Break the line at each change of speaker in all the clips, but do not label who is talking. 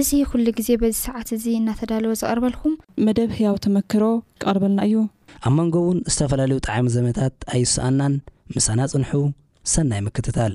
እዚ ኩሉ ግዜ በዚ ሰዓት እዚ እናተዳለወ ዝቐርበልኩም።
መደብ ህያው ተመክሮ ክቐርበልና እዩ።
ኣብ መንጎ እውን ዝተፈላለዩ ጠዓሚ ዘመታት ኣይሰኣናን ምሳና ፅንሑ ሰናይ ምክትታል።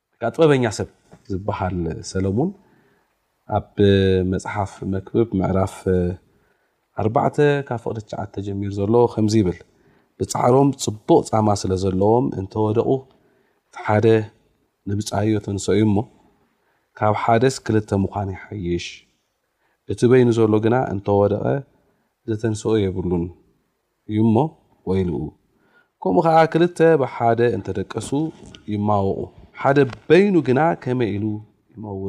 በቃ ጥበበኛ ሰብ ዝበሃል ሰለሙን ኣብ መጽሓፍ መክብብ ምዕራፍ ኣርባዕተ ካብ ፍቕዲ ትሽዓተ ተጀሚሩ ዘሎ ከምዚ ይብል ብጻዕሮም ጽቡቕ ጻማ ስለ ዘለዎም እንተወደቑ እቲ ሓደ ንብጻዮ ተንሰኡ እዩ እሞ ካብ ሓደስ ክልተ ምዃን ይሓይሽ እቲ በይኑ ዘሎ ግና እንተወደቐ ዘተንስኦ የብሉን እዩሞ ወይልኡ ከምኡ ከኣ ክልተ ብሓደ እንተ ደቀሱ ይማወቑ ሓደ በይኑ ግና ከመይ ኢሉ ይመውቕ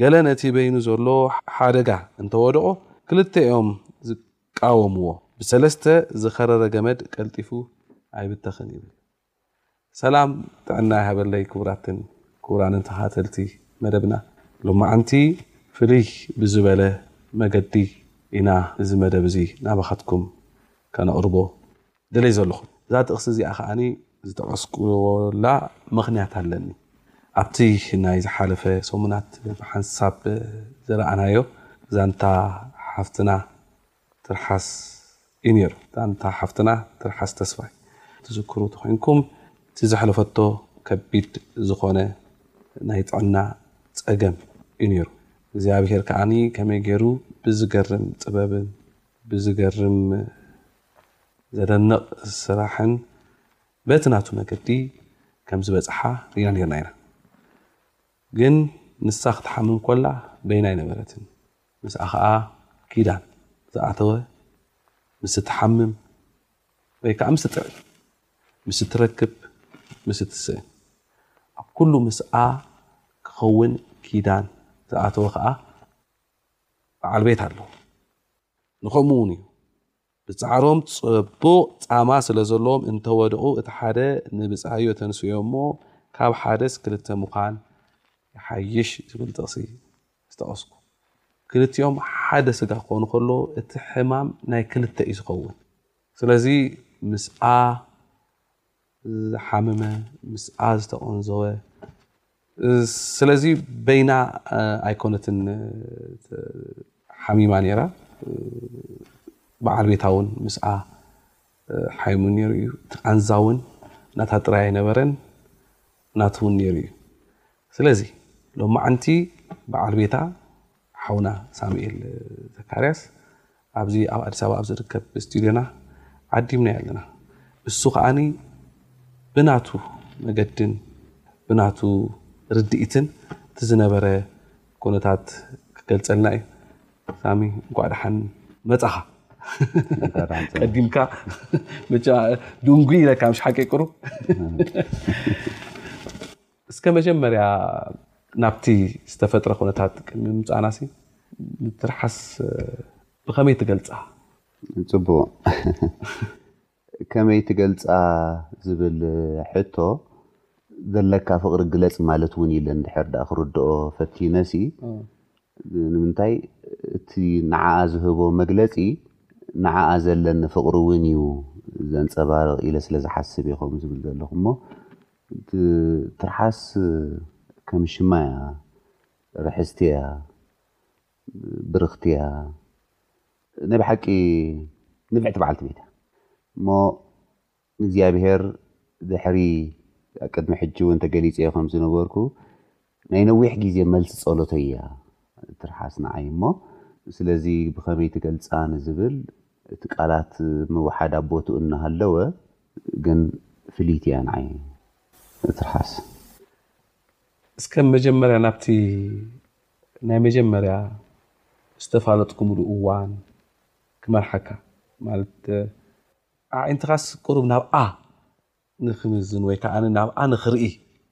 ገለ ነቲ በይኑ ዘሎ ሓደጋ እንተ ወደቖ ክልተ እዮም ዝቃወምዎ ብሰለስተ ዝኸረረ ገመድ ቀልጢፉ ኣይብተኽን ይብል ሰላም ጥዕና ይሃበለይ ክቡራትን ክቡራንን ተኸታተልቲ መደብና ሎማዓንቲ ፍልይ ብዝበለ መገዲ ኢና እዚ መደብ እዚ ናባኻትኩም ከነቕርቦ ደልየ ዘለኹ። እዛ ጥቕሲ እዚኣ ከኣ ዝጠቐስኩላ ምኽንያት ኣለኒ። ኣብቲ ናይ ዝሓለፈ ሰሙናት ብሓንሳብ ዝረኣናዮ ዛንታ ሓፍትና ትርሓስ እዩ ነይሩ ዛንታ ሓፍትና ትርሓስ ተስፋይ ትዝክሩ ተኮይንኩም እቲ ዘሕለፈቶ ከቢድ ዝኮነ ናይ ጥዕና ፀገም እዩ ነይሩ እግዚኣብሔር ከዓኒ ከመይ ገይሩ ብዝገርም ጥበብን ብዝገርም ዘደንቕ ስራሕን በቲ ናቱ መገዲ ከም ዝበፅሓ ሪና ነርና ኢና ግን ንሳ ክትሓምም ኮላ በይና ኣይነበረትን ምስኣ ኸኣ ኪዳን ዝኣተወ ምስ እትሓምም ወይ ከኣ ምስ እትጥዕም፣ ምስ እትረክብ፣ ምስ እትስእን፣ ኣብ ኩሉ ምስኣ ክኸውን ኪዳን ዝኣተወ ኸኣ በዓል ቤት ኣለዎ። ንኸምኡ ውን እዩ። ብጻዕሮም ጽቡቕ ጻማ ስለ ዘለዎም እንተ ወደቑ እቲ ሓደ ንብጻዩ የተንስእዮ'ሞ ካብ ሓደስ ክልተ ምዃን ይሓይሽ ዝብል ጥቕሲ ዝጠቐስኩ። ክልቲኦም ሓደ ስጋ ክኾኑ ከለዉ እቲ ሕማም ናይ ክልተ እዩ ዝኸውን። ስለዚ ምስኣ ዝሓመመ ምስኣ ዝተቆንዘወ ስለዚ በይና ኣይኮነትን ሓሚማ ነይራ በዓል ቤታ እውን ምስኣ ሓይሙ ነይሩ እዩ እቲ ቃንዛ እውን ናታ ጥራይ ኣይነበረን ናቱ እውን ነይሩ እዩ ስለዚ ሎማዓንቲ በዓል ቤታ ሓውና ሳሙኤል ዘካርያስ ኣብዚ ኣብ ኣዲስ ኣበባ ኣብ ዝርከብ ስቱድዮና ዓዲምናዮ ኣለና እሱ ከዓኒ ብናቱ መገድን ብናቱ ርድኢትን እቲ ዝነበረ ኩነታት ክገልፀልና እዩ ሳሚ እንኳዕ ደሓን መፃኻ ቀዲምካ መቸ ድንጉይ ኢለካ ምሽ ሓቂ ቁሩ እስከ መጀመርያ ናብቲ ዝተፈጥረ ኩነታት ቅድሚ ምምጻእናሲ ንትርሓስ ብኸመይ ትገልጻ?
ጽቡቕ ከመይ ትገልጻ ዝብል ሕቶ ዘለካ ፍቕሪ ግለጽ ማለት እውን ኢለ እንድሕር ደኣ ክርድኦ ፈቲነሲ ንምንታይ እቲ ንዓኣ ዝህቦ መግለጺ ንዓኣ ዘለኒ ፍቕሪ እውን እዩ ዘንጸባርቕ ኢለ ስለ ዝሓስብ እየ ከምኡ ዝብል ዘለኹ እሞ ትርሓስ ከም ሽማ እያ ርሕስቲ እያ ብርኽቲ እያ ናይ ብሓቂ ንፍዕቲ በዓልቲ ቤት እያ እሞ ንእግዚኣብሄር ድሕሪ ቅድሚ ሕጂ እውን ተገሊፀዮ ከም ዝነበርኩ ናይ ነዊሕ ግዜ መልሲ ጸሎተይ እያ ትርሓስ ንዓይ እሞ ስለዚ ብኸመይ ትገልጻ ንዝብል እቲ ቃላት ምውሓድ ኣብ ቦትኡ እናሃለወ ግን ፍልይቲ እያ ንዓይ ትርሓስ።
እስከ መጀመርያ ናብቲ ናይ መጀመርያ ዝተፋለጥኩምሉ እዋን ክመርሓካ ማለት ኣዒንትኻስ ቁሩብ ናብ a ንክምዝን ወይ ከኣ ናብኣ ንክርኢ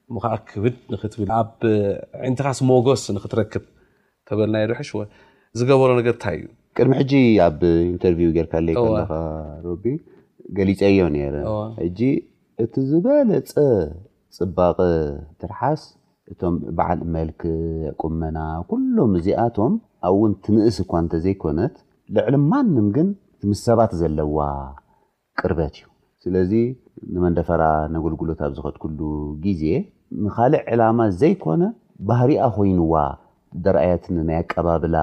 እሞ ከኣ ክብድ ንክትብል ኣብ ዕንትኻስ ሞጎስ ንክትረክብ ተበልናዮ ዶ ሕሽ ዝገበሮ ነገር ታይ እዩ?
ቅድሚ ሕጂ ኣብ ኢንተርቪው ጌርካለይ ከለኻ ሮቢ ገሊጸዮ ነይረ ሕጂ እቲ ዝበለጸ ጽባቐ ትርሓስ እቶም በዓል መልክዕ ቁመና ኩሎም እዚኣቶም ኣብውን ትንእስ እኳ እንተዘይኮነት ልዕሊ ማንም ግን ምስ ሰባት ዘለዋ ቅርበት እዩ። ስለዚ ንመንደፈራ ነገልግሎት ኣብ ዝኸድኩሉ ግዜ ንኻልእ ዕላማ ዘይኮነ ባህሪኣ ኮይኑዋ ዘርኣየትኒ ናይ ኣቀባብላ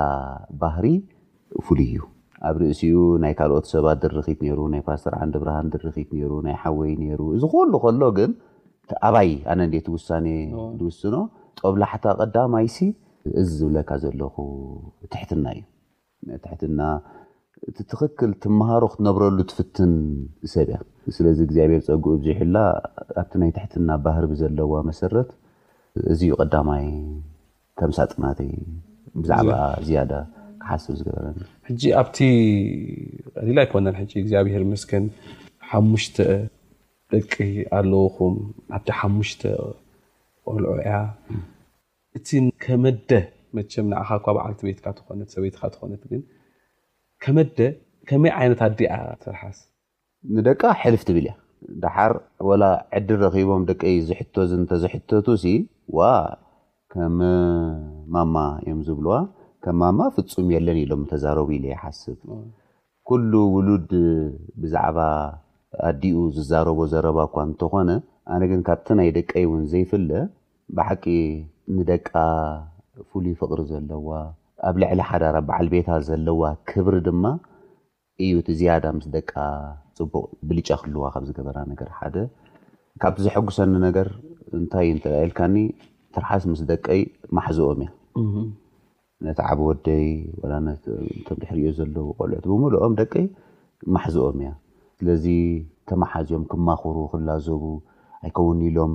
ባህሪ ፍሉይ እዩ። ኣብ ርእሲኡ ናይ ካልኦት ሰባት ድርኺት ነይሩ፣ ናይ ፓስተር ዓንደብርሃን ድርኺት ነይሩ፣ ናይ ሓወይ ነይሩ። እዚ ኩሉ ከሎ ግን እቲ ኣባይ ኣነ እንዴ እቲ ውሳኔ ዝውስኖ ጦብላሕታ ቀዳማይሲ እዚ ዝብለካ ዘለኹ ትሕትና እዩ። ትሕትና እቲ ትኽክል ትመሃሮ ክትነብረሉ ትፍትን ሰብ እያ። ስለዚ እግዚኣብሔር ጸግኡ ኣብዚሑላ ኣብቲ ናይ ትሕትና ባህሪ ብዘለዋ መሰረት እዚ እዩ ቀዳማይ ተምሳጥ ናተይ ብዛዕባ ዝያዳ ክሓስብ ዝገበረኒ።
ሕጂ ኣብቲ ቀሊል ኣይኮነን ሕጂ እግዚኣብሔር ይመስገን ሓሙሽተ ደቂ ኣለውኹም ኣደ ሓሙሽተ ቆልዑ እያ። እቲ ከመደ መቸም ንዓኻ እኳ በዓልቲ ቤትካ ተኾነት ሰበይትኻ ተኾነት ግን ከመደ ከመይ ዓይነት ኣደ እያ ትርሓስ
ንደቃ ሕልፍ ትብል እያ ደሓር ወላ ዕድል ረኺቦም ደቀይ ዝሕቶ እዚ እንተዝሕተቱ ሲ ዋእ ከም ማማ እዮም ዝብልዋ ከም ማማ ፍጹም የለን ኢሎም ምተዛረቡ ኢለ ይሓስብ ኩሉ ውሉድ ብዛዕባ ኣዲኡ ዝዛረቦ ዘረባ እኳ እንተኾነ ኣነ ግን ካብቲ ናይ ደቀይ እውን ዘይፍለ ብሓቂ ንደቃ ፍሉይ ፍቕሪ ዘለዋ ኣብ ልዕሊ ሓዳራ በዓል ቤታ ዘለዋ ክብሪ ድማ እዩ እቲ ዝያዳ ምስ ደቃ ጽቡቕ ብልጫ ክህልዋ ካብ ዝገበራ ነገር ሓደ ካብቲ ዘሐጉሰኒ ነገር እንታይ እንተ ኢልካኒ ትርሓስ ምስ ደቀይ ማሕዝኦም እያ ነቲ ዓቢ ወደይ ወላ ነቶም ድሕሪኡ ዘለዉ ቆልዑት ብምልኦም ደቀይ ማሕዝኦም እያ ስለዚ ተማሓዝዮም ክማኹሩ ክላዘቡ ኣይከውን ኢሎም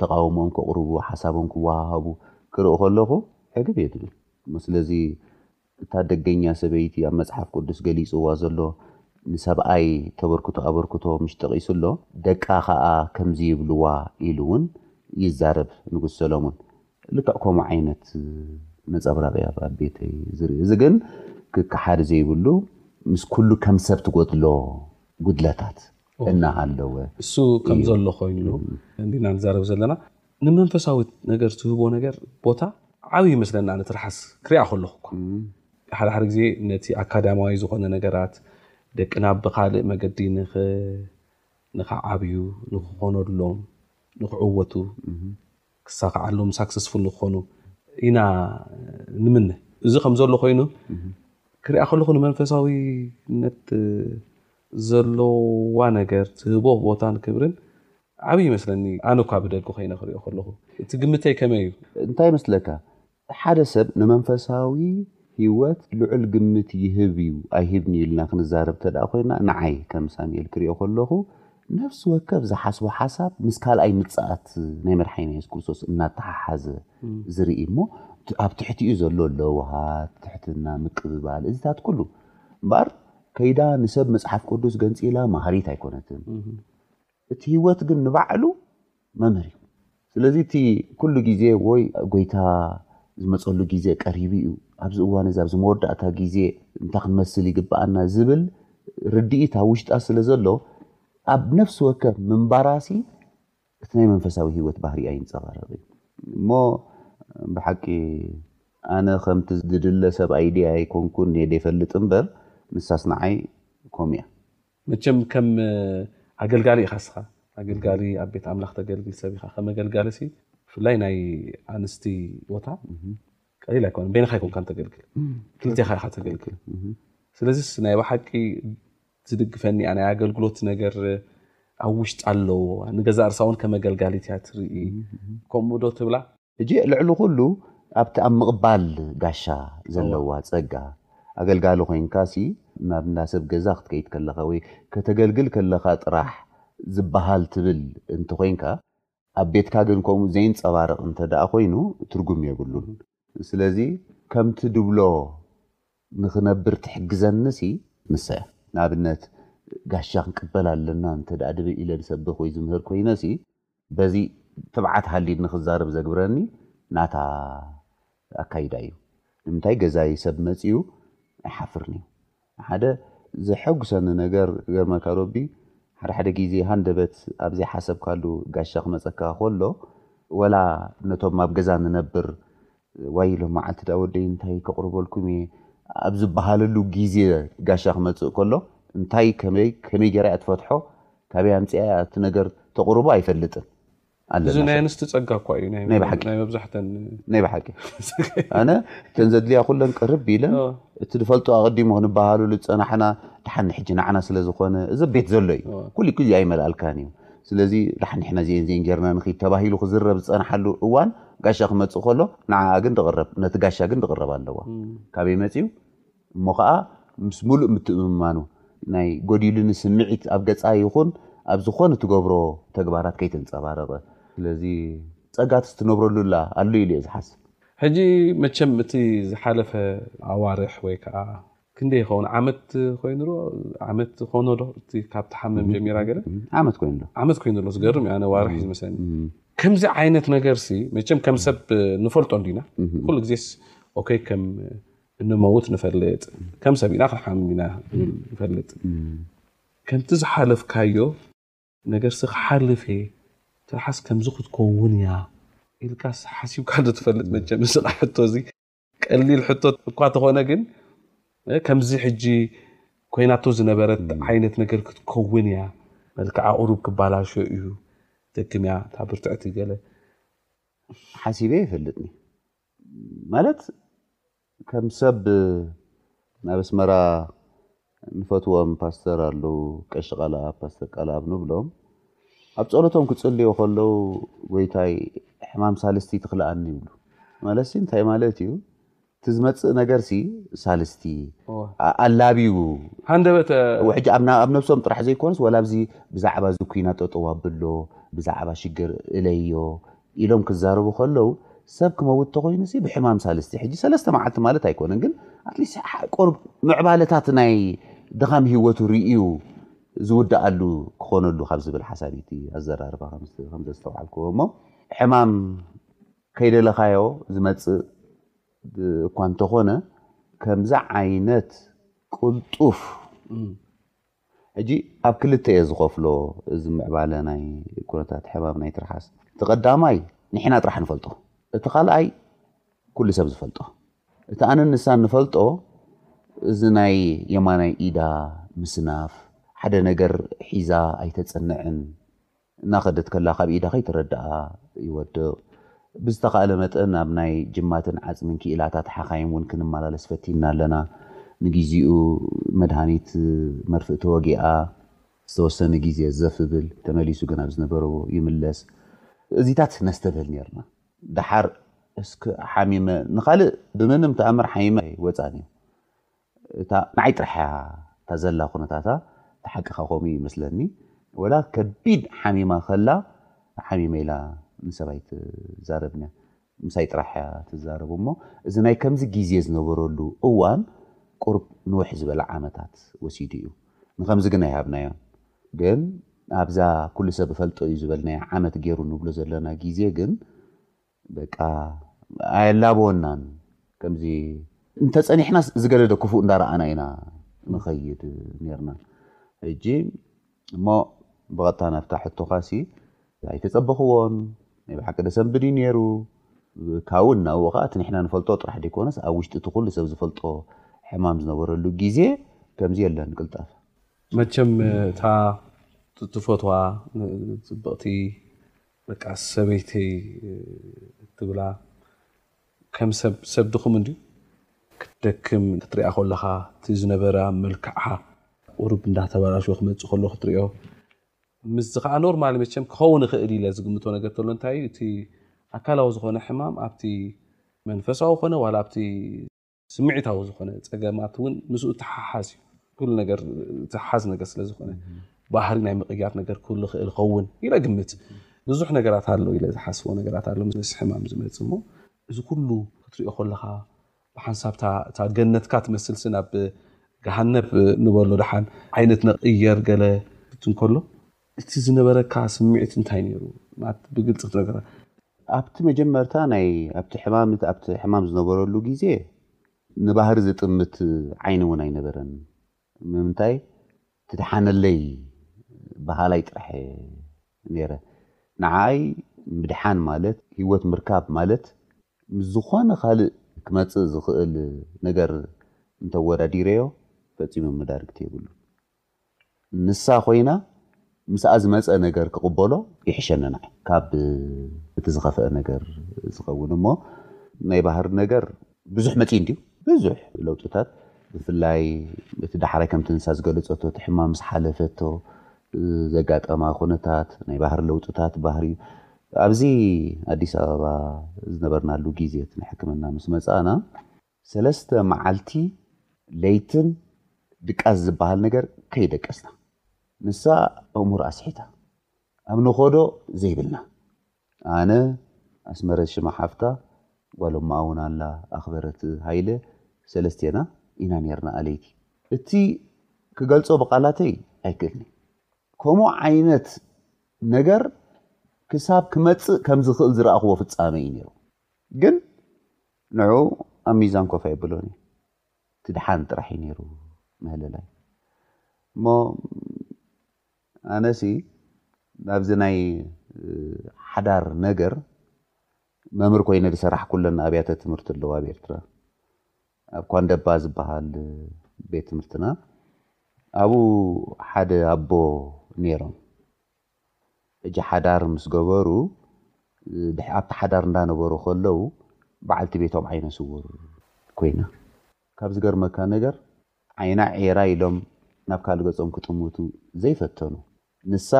ተቓውሞኦም ከቕርቡ ሓሳቦም ክወሃሃቡ ክርኢ ከለኹ ዕግብ እየ ዝብል እሞ ስለዚ እታ ደገኛ ሰበይቲ ኣብ መጽሓፍ ቅዱስ ገሊጽዋ ዘሎ ንሰብኣይ ተበርክቶ ኣበርክቶ ምሽ ጠቒሱ ኣሎ ደቃ ከኣ ከምዚ ይብልዋ ኢሉ እውን ይዛረብ ንጉስ ሰሎሞን ልክዕ ከምኡ ዓይነት ነጸብራቕ እያ ኣብ ቤተይ ዝርኢ። እዚ ግን ክከሓድ ዘይብሉ ምስ ኩሉ ከም ሰብ ትጎድሎ ጉድለታት እናሃለወ
እሱ ከም ዘሎ ኮይኑ እንዲና ንዛረብ ዘለና ንመንፈሳዊ ነገር ትህቦ ነገር ቦታ ዓብዪ ይመስለና ኣነ ትርሓስ ክሪኣ ከለኹ እኳ ሓደ ሓደ ግዜ ነቲ ኣካዳማዊ ዝኾነ ነገራት ደቅና ብካልእ መገዲ ንክዓብዩ ንክኾነሎም ንክዕወቱ ክሳኻዓሎም ሳክሰስፉል ክኾኑ ኢና ንምነ። እዚ ከም ዘሎ ኮይኑ ክሪኣ ከለኹ ንመንፈሳዊነት ዘለዋ ነገር ትህቦ ቦታን ክብርን ዓብይ ይመስለኒ ኣነ እኳ ብደገ ኮይነ ክሪኦ ከለኹ እቲ ግምተይ ከመይ እዩ?
እንታይ ይመስለካ ሓደ ሰብ ንመንፈሳዊ ህይወት ልዑል ግምት ይህብ እዩ ኣይህብን ኢልና ክንዛረብ እንተደኣ ኮይና፣ ንዓይ ከም ሳሙኤል ክሪኦ ከለኹ ነፍሲ ወከፍ ዝሓስቦ ሓሳብ ምስ ካልኣይ ምጽኣት ናይ መድሓኒና የሱስ ክርስቶስ እናተሓሓዘ ዝርኢ እሞ ኣብ ትሕቲኡ ዘሎ ለውሃት፣ ትሕትና፣ ምቅብባል እዚታት ኩሉ እምበኣር ከይዳ ንሰብ መጽሓፍ ቅዱስ ገንጺላ መሃሪት ኣይኮነትን። እቲ ህይወት ግን ንባዕሉ መምህር እዩ ስለዚ እቲ ኩሉ ግዜ ወይ ጎይታ ዝመፀሉ ግዜ ቀሪቡ እዩ ኣብዚ እዋን እዚ ኣብዚ መወዳእታ ግዜ እንታይ ክንመስል ይግብኣና ዝብል ርድኢት ኣብ ውሽጣ ስለ ዘሎ ኣብ ነፍሲ ወከፍ ምንባራሲ እቲ ናይ መንፈሳዊ ህይወት ባህሪ ኣይንፀባረቕ እዩ እሞ ብሓቂ ኣነ ከምቲ ዝድለ ሰብ ኣይዲ ኣይኮንኩን ኔደ ይፈልጥ እምበር ንሳስ ንዓይ ከምኡ እያ
መቸም ከም ኣገልጋሊ ኢኻ እስኻ ኣገልጋሊ ኣብ ቤት ኣምላኽ ተገልግል ሰብ ኢኻ ከም ኣገልጋሊ ሲ ብፍላይ ናይ ኣንስቲ ቦታ ቀሊል ኣይኮነ በይንኻ ኣይኮንካን ተገልግል ክልቴኻ ኢኻ ተገልግል ስለዚስ ናይ ብሓቂ ዝድግፈኒ ናይ ኣገልግሎት ነገር ኣብ ውሽጢ ኣለዎ ንገዛ ርሳ እውን ከም ኣገልጋሊት እያ ትርኢ ከምኡ ዶ ትብላ
ሕጂ ልዕሊ ኩሉ ኣብቲ ኣብ ምቕባል ጋሻ ዘለዋ ጸጋ ኣገልጋሊ ኮይንካሲ ናብ እንዳ ሰብ ገዛ ክትከይድ ከለኻ ወይ ከተገልግል ከለኻ ጥራሕ ዝበሃል ትብል እንተኾይንካ ኣብ ቤትካ ግን ከምኡ ዘይንጸባረቕ እንተደኣ ኮይኑ ትርጉም የብሉን። ስለዚ ከምቲ ድብሎ ንኽነብር ትሕግዘኒሲ ንሳ እያ። ንኣብነት ጋሻ ክንቅበል ኣለና እንተደኣ ድብል ኢለ ዝሰብኽ ወይ ዝምህር ኮይነሲ በዚ ትብዓት ሃልዩኒ ክዛረብ ዘግብረኒ ናታ ኣካይዳ እዩ። ንምንታይ ገዛይ ሰብ መጺኡ ኣይሓፍርን'ዩ። ሓደ ዘሐጉሰኒ ነገር ክገርመካ ሮቢ ሓደ ሓደ ግዜ ሃንደበት ኣብ ዘይሓሰብካሉ ጋሻ ክመጸካ ኮሎ ወላ ነቶም ኣብ ገዛ ንነብር ዋይ ሎማዓልቲ ድኣ ወደይ እንታይ ከቕርበልኩም እየ ኣብ ዝበሃለሉ ግዜ ጋሻ ክመጽእ ከሎ እንታይ ከመይ ከመይ ጌራ እያ ትፈትሖ ካበይ ኣምጺኣ እያ እቲ ነገር ተቕርቦ ኣይፈልጥን
እዚ ናይ ኣንስቲ ጸጋ እኳ እዩ
ናይ ብሓቂ
ናይ መብዛሕተን
ናይ ብሓቂ ኣነ እተን ዘድልያ ኩለን ቅርብ ኢለን እቲ ዝፈልጦ ኣቐዲሙ ክንበሃሉ ዝጸናሕና ድሓን ሕጂ ንዓና ስለ ዝኾነ እዚ ቤት ዘሎ እዩ ኩሉ ግዜ ኣይመልኣልካን እዩ ስለዚ ደሓን ንሕና እዚኤን እዚኤን ጌርና ንኺድ ተባሂሉ ክዝረብ ዝጸንሓሉ እዋን ጋሻ ክመጽእ ከሎ ንዓኣ ግን ትቕረብ ነቲ ጋሻ ግን ትቕረብ ኣለዋ። ካበይ መጺኡ እሞ ከኣ ምስ ምሉእ ምትእምማኑ ናይ ጎዲሉኒ ስምዒት ኣብ ገጻ ይኹን ኣብ ዝኾነ ትገብሮ ተግባራት ከይተንጸባረቐ ስለዚ ጸጋትስ ትነብረሉ ኣላ ኣሎ ኢለ እየ ዝሓስብ።
ሕጂ መቸም እቲ ዝሓለፈ ኣዋርሕ ወይ ከኣ ክንደይ ይኸውን ዓመት ኮይኑ ዶ ዓመት ኾኖ ዶ እቲ ካብ ትሓምም ጀሚራ ገለ
ዓመት ኮይኑ ዶ
ዓመት ኮይኑ ዶ ዝገርም ኣነ ዋርሒ ዝመስለኒ ከምዚ ዓይነት ነገርሲ መቸም ከም ሰብ ንፈልጦ እንዲና ኩሉ ግዜስ ኦኬ ከም እንመውት ንፈልጥ ከም ሰብ ኢና ክንሓምም ኢና ንፈልጥ ከምቲ ዝሓለፍካዮ ነገርሲ ክሓልፍ እየ ትርሓስ ከምዚ ክትከውን እያ ኢልካስ ሓሲብካ ዶ ትፈልጥ መቸም እዚ ሕቶ እዚ ቀሊል ሕቶ እኳ ተኾነ ግን ከምዚ ሕጂ ኮይናቶ ዝነበረት ዓይነት ነገር ክትከውን እያ፣ መልክዓ ቁሩብ ክባላሾ እዩ፣ ደክም እያ እታ ብርትዕቲ ገለ
ሓሲበ ይፈልጥኒ ማለት ከም ሰብ ናብ ኣስመራ ንፈትዎም ፓስተር ኣለው ቀሺ ቃልኣብ ፓስተር ቃልኣብ ንብሎም ኣብ ጸሎቶም ክጽልዮ ከለው ጎይታይ ሕማም ሳልስቲ ትኽልኣኒ ይብሉ ማለት ሲ እንታይ ማለት እዩ እቲ ዝመጽእ ነገር ሲ ሳልስቲ ኣላቢው
ሃንደበተ
ውሕጂ ኣብ ነብሶም ጥራሕ ዘይኮነስ ወላ ኣብዚ ብዛዕባ እዚ ኩና ጠጠው ኣብሎ ብዛዕባ ሽግር እለዮ ኢሎም ክዛረቡ ከለዉ ሰብ ክመውት ተኾይኑሲ ብሕማም ሳልስቲ ሕጂ ሰለስተ መዓልቲ ማለት ኣይኮነን ግን ኣትሊስት ቁሩብ ምዕባለታት ናይ ድኻም ሂወቱ ርእዩ ዝውድኣሉ ክኾነሉ ካብ ዝብል ሓሳብ እዩ እቲ ኣዘራርባ ከም ዘስተውዓልክዎ እሞ ሕማም ከይደለኻዮ ዝመፅእ እኳ እንተኾነ ከምዚ ዓይነት ቅልጡፍ ሕጂ ኣብ ክልተ እየ ዝኸፍሎ እዚ ምዕባለ ናይ ኩነታት ሕማም ናይ ትርሓስ። እቲ ቀዳማይ ንሕና ጥራሕ ንፈልጦ፣ እቲ ካልኣይ ኩሉ ሰብ ዝፈልጦ። እቲ ኣነን ንሳን ንፈልጦ እዚ ናይ የማናይ ኢዳ ምስናፍ፣ ሓደ ነገር ሒዛ ኣይተጽንዕን፣ እናኸደት ከላ ካብ ኢዳ ከይተረድኣ ይወድቕ። ብዝተኻእለ መጠን ኣብ ናይ ጅማትን ዓጽምን ክኢላታት ሓኻይም እውን ክንመላለስ ፈቲንና ኣለና። ንግዜኡ መድሃኒት መርፍእ ተወጊኣ። ዝተወሰነ ግዜ ዘፍ እብል፣ ተመሊሱ ግን ኣብ ዝነበሮ ይምለስ። እዚታት ነስተብህል ኔርና። ደሓር እስከ ሓሚመ ንኻልእ ብምንም ተኣምር ሓሚመ ኣይወጻን እዩ። እታ ንዓይ ጥራሕ እያ እታ ዘላ ኩነታታ እቲ ሓቅኻ ከምኡ እዩ ይመስለኒ ወላ ከቢድ ሓሚማ ከላ ሓሚመ ኢላ ንሰብኣይ ትዛረብ እያ ምሳይ ጥራሕ እያ ትዛረብ እሞ እዚ ናይ ከምዚ ግዜ ዝነበረሉ እዋን ቁርብ ንውሕ ዝበለ ዓመታት ወሲዱ እዩ ንከምዚ ግን ኣይሃብናዮን ግን ኣብዛ ኩሉ ሰብ እፈልጦ እዩ ዝበልናያ ዓመት ጌሩ ንብሎ ዘለና ግዜ ግን በቃ ኣየላበወናን ከምዚ እንተጸኒሕናስ ዝገደደ ክፉእ እንዳረኣና ኢና ንኸይድ ኔርና ሕጂ እሞ ብቐጥታ ናብታ ሕቶኻ ሲ ኣይተጸበኽዎን ናይ ብሓቂ ደሰንብድ እዩ ነይሩ ካብኡ እናብኡ ከዓ እቲ ንሕና ንፈልጦ ጥራሕ ደይኮነስ ኣብ ውሽጢ እቲ ኩሉ ሰብ ዝፈልጦ ሕማም ዝነበረሉ ግዜ ከምዚ የለን ቅልጣፈ
መቸም እታ ትፈትዋ ጽብቕቲ በቃ ሰበይተይ እትብላ ከም ሰብ ሰብ ድኹም እንድዩ ክትደክም ክትሪኣ ኮለኻ እቲ ዝነበራ መልክዓ ቁሩብ እንዳተባላሾ ክመጽእ ከሎ ክትሪኦ ምስዚ ከዓ ኖርማሊ መቸም ክኸውን ይኽእል ኢለ ዝግምቶ ነገር ተሎ እንታይ እዩ እቲ ኣካላዊ ዝኾነ ሕማም ኣብቲ መንፈሳዊ ኮነ ዋላ ኣብቲ ስምዒታዊ ዝኾነ ፀገማት እውን ምስኡ እተሓሓዝ እዩ። ኩሉ ነገር እተሓሓዝ ነገር ስለ ዝኾነ ባህሪ ናይ ምቕያር ነገር ክህሉ ይኽእል ይኸውን ኢለ ግምት ብዙሕ ነገራት ኣሎ ኢለ ዝሓስቦ ነገራት ኣሎ ምስ ሕማም ዝመፅ እሞ እዚ ኩሉ ክትሪኦ ከለኻ ብሓንሳብ እታ ገነትካ ትመስል ስናብ ገሃነብ ንበሎ ደሓን ዓይነት ንቕየር ገለ ክትንከሎ እቲ ዝነበረካ ስምዒት እንታይ ነይሩ? ማለት ብግልጺ ክትነግረና?
ኣብቲ መጀመርታ ናይ ኣብቲ ሕማም እቲ ኣብቲ ሕማም ዝነበረሉ ግዜ ንባህሪ ዝጥምት ዓይኒ እውን ኣይነበረን ምምንታይ ትድሓነለይ በሃላይ ጥራሕ እየ ነይረ ንዓይ ምድሓን ማለት ህይወት ምርካብ ማለት ምስ ዝኾነ ካልእ ክመጽእ ዝኽእል ነገር እንተወዳዲረዮ ፈጺሙ መዳርግቲ የብሉን። ንሳ ኮይና ምስኣ ዝመጸ ነገር ክቅበሎ ይሕሸኒ ንዓይ ካብ እቲ ዝከፈኣ ነገር ዝከውን እሞ ናይ ባህሪ ነገር ብዙሕ መጺኡ እንድዩ ብዙሕ ለውጥታት ብፍላይ እቲ ዳሕራይ ከምቲ ንሳ ዝገለጸቶ እቲ ሕማም ምስ ሓለፈቶ ዘጋጠማ ኩነታት ናይ ባህሪ ለውጥታት ባህሪ ኣብዚ ኣዲስ ኣበባ ዝነበርናሉ ግዜ እቲ ናይ ሕክምና ምስ መጻእና ሰለስተ መዓልቲ ለይትን ድቃስ ዝበሃል ነገር ከይደቀስና ንሳ ኣእምሮ ኣስሒታ ኣብ ንኸዶ ዘይብልና ኣነ ኣስመረ ሽማ ሓፍታ ጓል እማኣ እውን ኣላ ኣኽበረት ሃይለ ሰለስቴና ኢና ነርና ኣለይቲ እቲ ክገልጾ ብቓላተይ ኣይክእልኒ ከምኡ ዓይነት ነገር ክሳብ ክመጽእ ከም ዝኽእል ዝረኣኽዎ ፍጻመ እዩ ነይሩ ግን ንዑ ኣብ ሚዛን ኮፍ ኣይብሎን እዩ ትድሓን ጥራሕ እዩ ነይሩ ምህልላይ እሞ ኣነሲ ናብዚ ናይ ሓዳር ነገር መምህር ኮይነ ዝሰራሕ ኩለን ኣብያተ ትምህርቲ ኣለዋ ኣብ ኤርትራ ኣብ ኳንደባ ዝበሃል ቤት ትምህርትና ኣብኡ ሓደ ኣቦ ነይሮም ሕጂ ሓዳር ምስ ገበሩ ድሕሪ ኣብቲ ሓዳር እንዳ ነበሩ ከለው በዓልቲ ቤቶም ዓይነ ስውር ኮይና ካብ ዝገርመካ ነገር ዓይና ዒራ ኢሎም ናብ ካልእ ገጾም ክጥምቱ ዘይፈተኑ ንሳ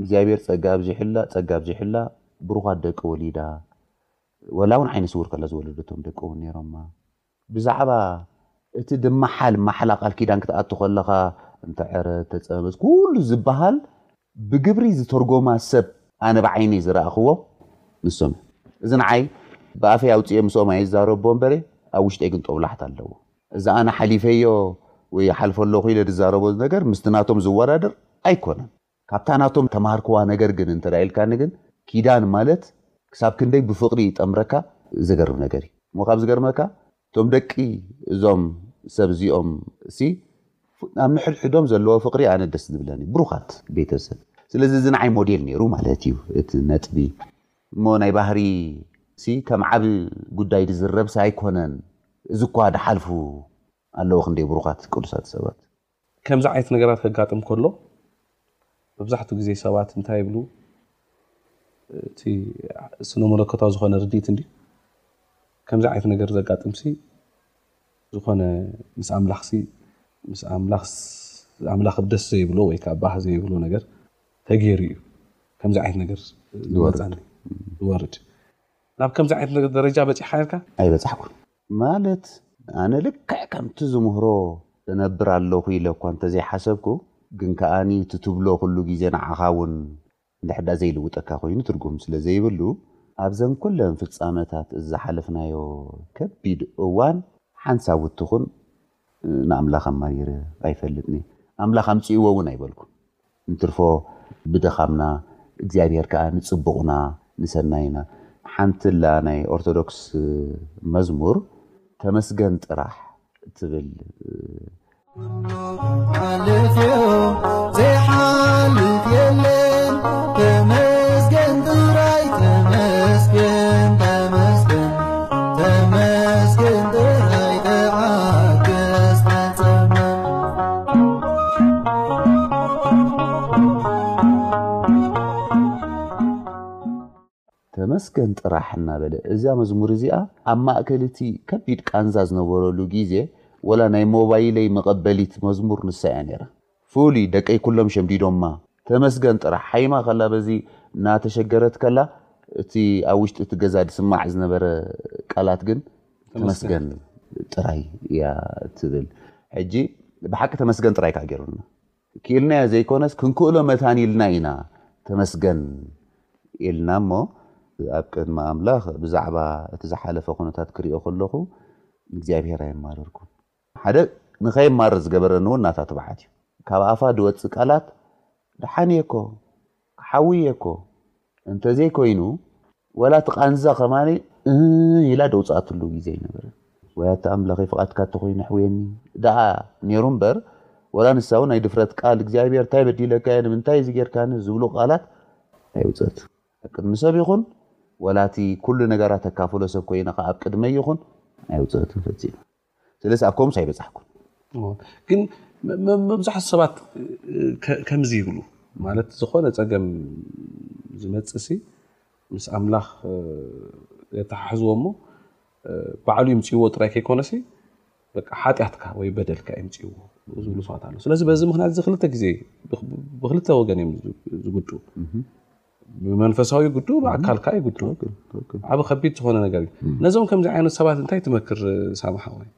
እግዚኣብሔር ጸጋ ኣብዚሑላ ጸጋ ኣብዚሑላ ብሩኻት ደቂ ወሊዳ ወላ ውን ዓይነ ስውር ከላ ዝወለደቶም ደቂ ውን ኔሮማ ብዛዕባ እቲ ድማሓል ማሕላ ቃል ኪዳን ክትኣቱ ከለኻ እንተ ዕረ ተጸበበ ኩሉ ዝባሃል ብግብሪ ዝተርጎማ ሰብ ኣነ ብዓይነይ ዝራኣኽዎም ንሶም እዮም እዚ ንዓይ ብኣፈይ ኣውጺኤ ምስኦም ኣይዛረቦ እንበረ ኣብ ውሽጠይ ግን ጦብላሕታ ኣለዎ እዚ ኣነ ሓሊፈዮ ወይ ይሓልፎ ኣለኹ ኢለ ዝዛረቦ ነገር ምስቲ ናቶም ዝወዳደር ኣይኮነን። ካብታ ናቶም ተማሃርክዋ ነገር ግን እንተ ኢልካኒ ግን ኪዳን ማለት ክሳብ ክንደይ ብፍቕሪ ይጠምረካ ዘገርም ነገር እዩ። እሞ ካብ ዝገርመካ እቶም ደቂ እዞም ሰብ እዚኦም ሲ ናብ ንሕድሕዶም ዘለዎ ፍቕሪ ኣነ ደስ ዝብለኒ ብሩኻት ቤተሰብ ስለዚ እዚ ንዓይ ሞዴል ነይሩ ማለት እዩ እቲ ነጥቢ እሞ ናይ ባህሪ ሲ ከም ዓቢ ጉዳይ ዝዝረብ ሲ ኣይኮነን እዚ እኳ ድሓልፉ ኣለዉ ክንደይ ብሩኻት ቅዱሳት ሰባት
ከምዚ ዓይነት ነገራት ከጋጥም ከሎ መብዛሕትኡ ግዜ ሰባት እንታይ ይብሉ እቲ ስነ መለኮታዊ ዝኾነ ርድኢት እንዲ ከምዚ ዓይነት ነገር ዘጋጥምሲ ዝኾነ ምስ ኣምላኽሲ ምስ ኣምላኽ ኣምላኽ ደስ ዘይብሎ ወይ ከዓ ባህ ዘይብሎ ነገር ተገይሩ እዩ ከምዚ ዓይነት ነገር ዝወርድ ናብ ከምዚ ዓይነት ነገር ደረጃ በፂሕካ ኢልካ
ኣይበፃሕኩን ማለት ኣነ ልክዕ ከምቲ ዝምህሮ እነብር ኣለኹ ኢለ እኳ እንተ ዘይሓሰብኩ፣ ግን ከኣ እቲ ትብሎ ኩሉ ግዜ ንዓኻ እውን እንድሕር ደኣ ዘይልውጠካ ኮይኑ ትርጉም ስለ ዘይብሉ፣ ኣብዘን ኩለን ፍጻመታት እዚ ዝሓለፍናዮ ከቢድ እዋን ሓንሳብ እትኹን ንኣምላኽ ኣማሪረ ኣይፈልጥን እየ። ኣምላኽ ኣምጽእዎ እውን ኣይበልኩን። እንትርፎ ብደኻምና እግዚኣብሔር ከኣ ንጽቡቕና ንሰናይና። ሓንቲ ኣላ ናይ ኦርቶዶክስ መዝሙር ተመስገን ጥራሕ ትብል።
ተመስገን
ጥራሕ እናበለ እዛ መዝሙር እዚኣ ኣብ ማእከል እቲ ከቢድ ቃንዛ ዝነበረሉ ግዜ ወላ ናይ ሞባይለይ መቐበሊት መዝሙር ንሳ እያ ነይራ። ፍሉይ ደቀይ ኩሎም ሸምዲዶማ ተመስገን ጥራሕ ሓይማ ከላ በዚ እናተሸገረት ከላ እቲ ኣብ ውሽጢ እቲ ገዛ ዝስማዕ ዝነበረ ቃላት ግን ተመስገን ጥራይ እያ ትብል ሕጂ ብሓቂ ተመስገን ጥራይ ከዓ ገይሩና ክኢልናዮ ዘይኮነስ ክንክእሎ መታን ኢልና ኢና ተመስገን ኢልና እሞ ኣብ ቅድሚ ኣምላኽ ብዛዕባ እቲ ዝሓለፈ ኩነታት ክሪኦ ከለኹ እግዚኣብሔር ኣይማረርኩን ሓደ ንኸይማረር ዝገበረኒ እውን ናታ ትብዓት እዩ። ካብ ኣፋ ዝወጽእ ቃላት ደሓን እየኮ፣ ሓዊ እየኮ እንተዘይኮይኑ ወላ እቲ ቃንዛ ከማን እህ ኢላ ደውጽኣትሉ ግዜ ኣይነበረን። ወይ ኣታ ኣምላኸይ ፍቓድካ እንተኾይኑ ኣሕውየኒ ደኣ ነይሩ እምበር ወላ ንሳ እውን ናይ ድፍረት ቃል እግዚኣብሔር እንታይ በዲለካ እየ ንምንታይ እዚ ጌርካኒ ዝብሉ ቃላት ኣይውጸት ኣብ ቅድሚ ሰብ ይኹን ወላቲ ኩሉ ነገራት ኣካፍሎ ሰብ ኮይነ ከ ኣብ ቅድመይ ይኹን ኣይውጸትን ፈጺማ። ስለዚ ኣብ ኮምስ ኣይበጻሕኩን
ግን መብዛሕቱ ሰባት ከምዚ ይብሉ ማለት ዝኾነ ፀገም ዝመፅእ ሲ ምስ ኣምላኽ የተሓሕዝዎ እሞ ባዕሉ ይምፅዎ ጥራይ ከይኮነ ሲ በቃ ሓጢኣትካ ወይ በደልካ ይምፅዎ ዝብሉ ሰባት ኣለዉ ስለዚ በዚ ምክንያት እዚ ክልተ ግዜ ብክልተ ወገን እዮም ዝጉድኡ ብመንፈሳዊ ይጉድኡ ብኣካል ከዓ ይጉድኡ ዓብ ከቢድ ዝኮነ ነገር እዩ ነዞም ከምዚ ዓይነት ሰባት እንታይ ትመክር ሳሚ ሓወይ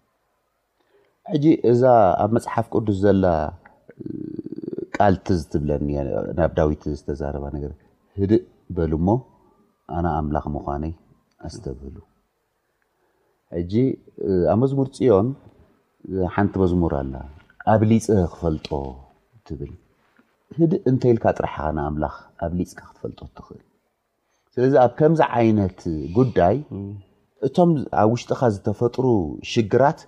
ሕጂ እዛ ኣብ መጽሓፍ ቅዱስ ዘላ ቃል ትዝ ትብለኒ ናብ ዳዊት ዝተዛረባ ነገር ህድእ በሉ እሞ ኣነ ኣምላኽ ምዃነይ ኣስተብህሉ ሕጂ ኣብ መዝሙር ጽዮን ሓንቲ መዝሙር ኣላ ኣብሊጸ ክፈልጦ ትብል ህድእ እንተኢልካ ጥራሕኻ ንኣምላኽ ኣብሊጽካ ክትፈልጦ ትኽእል ስለዚ ኣብ ከምዚ ዓይነት ጉዳይ እቶም ኣብ ውሽጥኻ ዝተፈጥሩ ሽግራት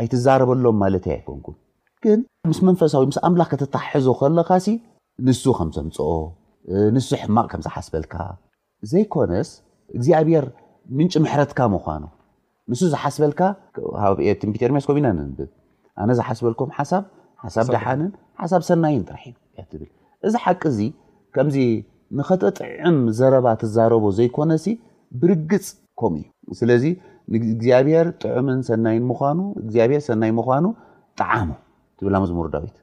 ኣይትዛረበሎም ማለት ኣይኮንኩም ግን ምስ መንፈሳዊ ምስ ኣምላኽ ከተተሓሕዞ ከለኻሲ ንሱ ከም ዘምፅኦ ንሱ ሕማቕ ከም ዝሓስበልካ ዘይኮነስ እግዚኣብሔር ምንጪ ምሕረትካ ምዃኑ ንሱ ዝሓስበልካ ትንቢት ኤርምያስ ከምኡ ኢና ነንብብ ኣነ ዝሓስበልኩም ሓሳብ ሓሳብ ደሓንን ሓሳብ ሰናይን ጥራሕ እዩ እያ ትብል እዚ ሓቂ እዚ ከምዚ ንኸተጥዕም ዘረባ ትዛረቦ ዘይኮነሲ ብርግጽ ከምኡ እዩ ስለዚ እግዚኣብሔር ጥዑምን ሰናይን ምዃኑ እግዚኣብሔር ሰናይ ምዃኑ ጠዓሙ ትብላ መዝሙር ዳዊት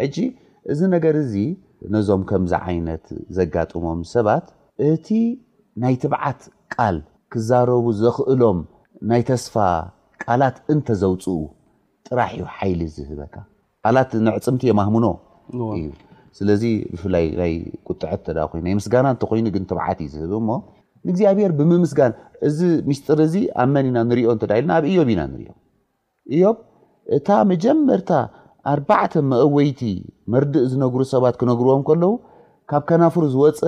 ሕጂ እዚ ነገር እዚ ነዞም ከምዚ ዓይነት ዘጋጥሞም ሰባት እቲ ናይ ትብዓት ቃል ክዛረቡ ዘኽእሎም ናይ ተስፋ ቃላት እንተዘውፅኡ ጥራሕ እዩ ሓይሊ ዝህበካ ቃላት ንዕፅምቲ የማህሙኖ እዩ ስለዚ ብፍላይ ናይ ቁጥዐት ተዳ ኮይኑ ናይ ምስጋና እንተኮይኑ ግን ትብዓት እዩ ዝህብ እሞ ንእግዚኣብሔር ብምምስጋን እዚ ምስጢር እዚ ኣብ መን ኢና ንሪኦ እንተዳ ኢልና ኣብ እዮብ ኢና ንሪኦ እዮብ እታ መጀመርታ ኣርባዕተ መእወይቲ መርድእ ዝነግሩ ሰባት ክነግርዎም ከለዉ ካብ ከናፍሩ ዝወፀ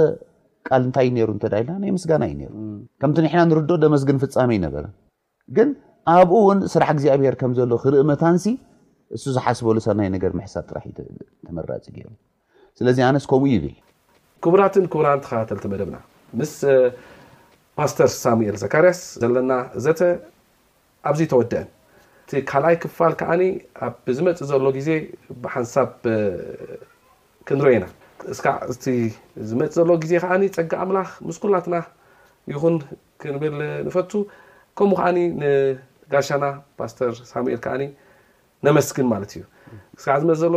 ቃል እንታይ እዩ ነይሩ እንተ ኢልና ናይ ምስጋና እዩ ነይሩ ከምቲ ንሕና ንርድኦ ደመስግን ፍጻሜ ነበረ ግን ኣብኡ እውን ስራሕ እግዚኣብሔር ከም ዘሎ ክርኢ መታንሲ እሱ ዝሓስበሉ ሰናይ ነገር ምሕሳብ ጥራሕ እዩ ተመራፂ ገይሩ ስለዚ ኣነስ ከምኡ ይብል።
ክቡራትን ክቡራን ተኸታተልቲ መደብና ምስ ፓስተር ሳሙኤል ዘካርያስ ዘለና ዘተ ኣብዚ ተወደእን እቲ ካልኣይ ክፋል ከኣ ኣብ ዝመጽእ ዘሎ ግዜ ብሓንሳብ ክንርኦ ኢና እስካዕ እቲ ዝመጽእ ዘሎ ግዜ ከኣ ጸጋ ኣምላኽ ምስ ኩላትና ይኹን ክንብል ንፈቱ ከምኡ ከኣ ንጋሻና ፓስተር ሳሙኤል ከኣ ነመስግን ማለት እዩ እስካዕ ዝመጽእ ዘሎ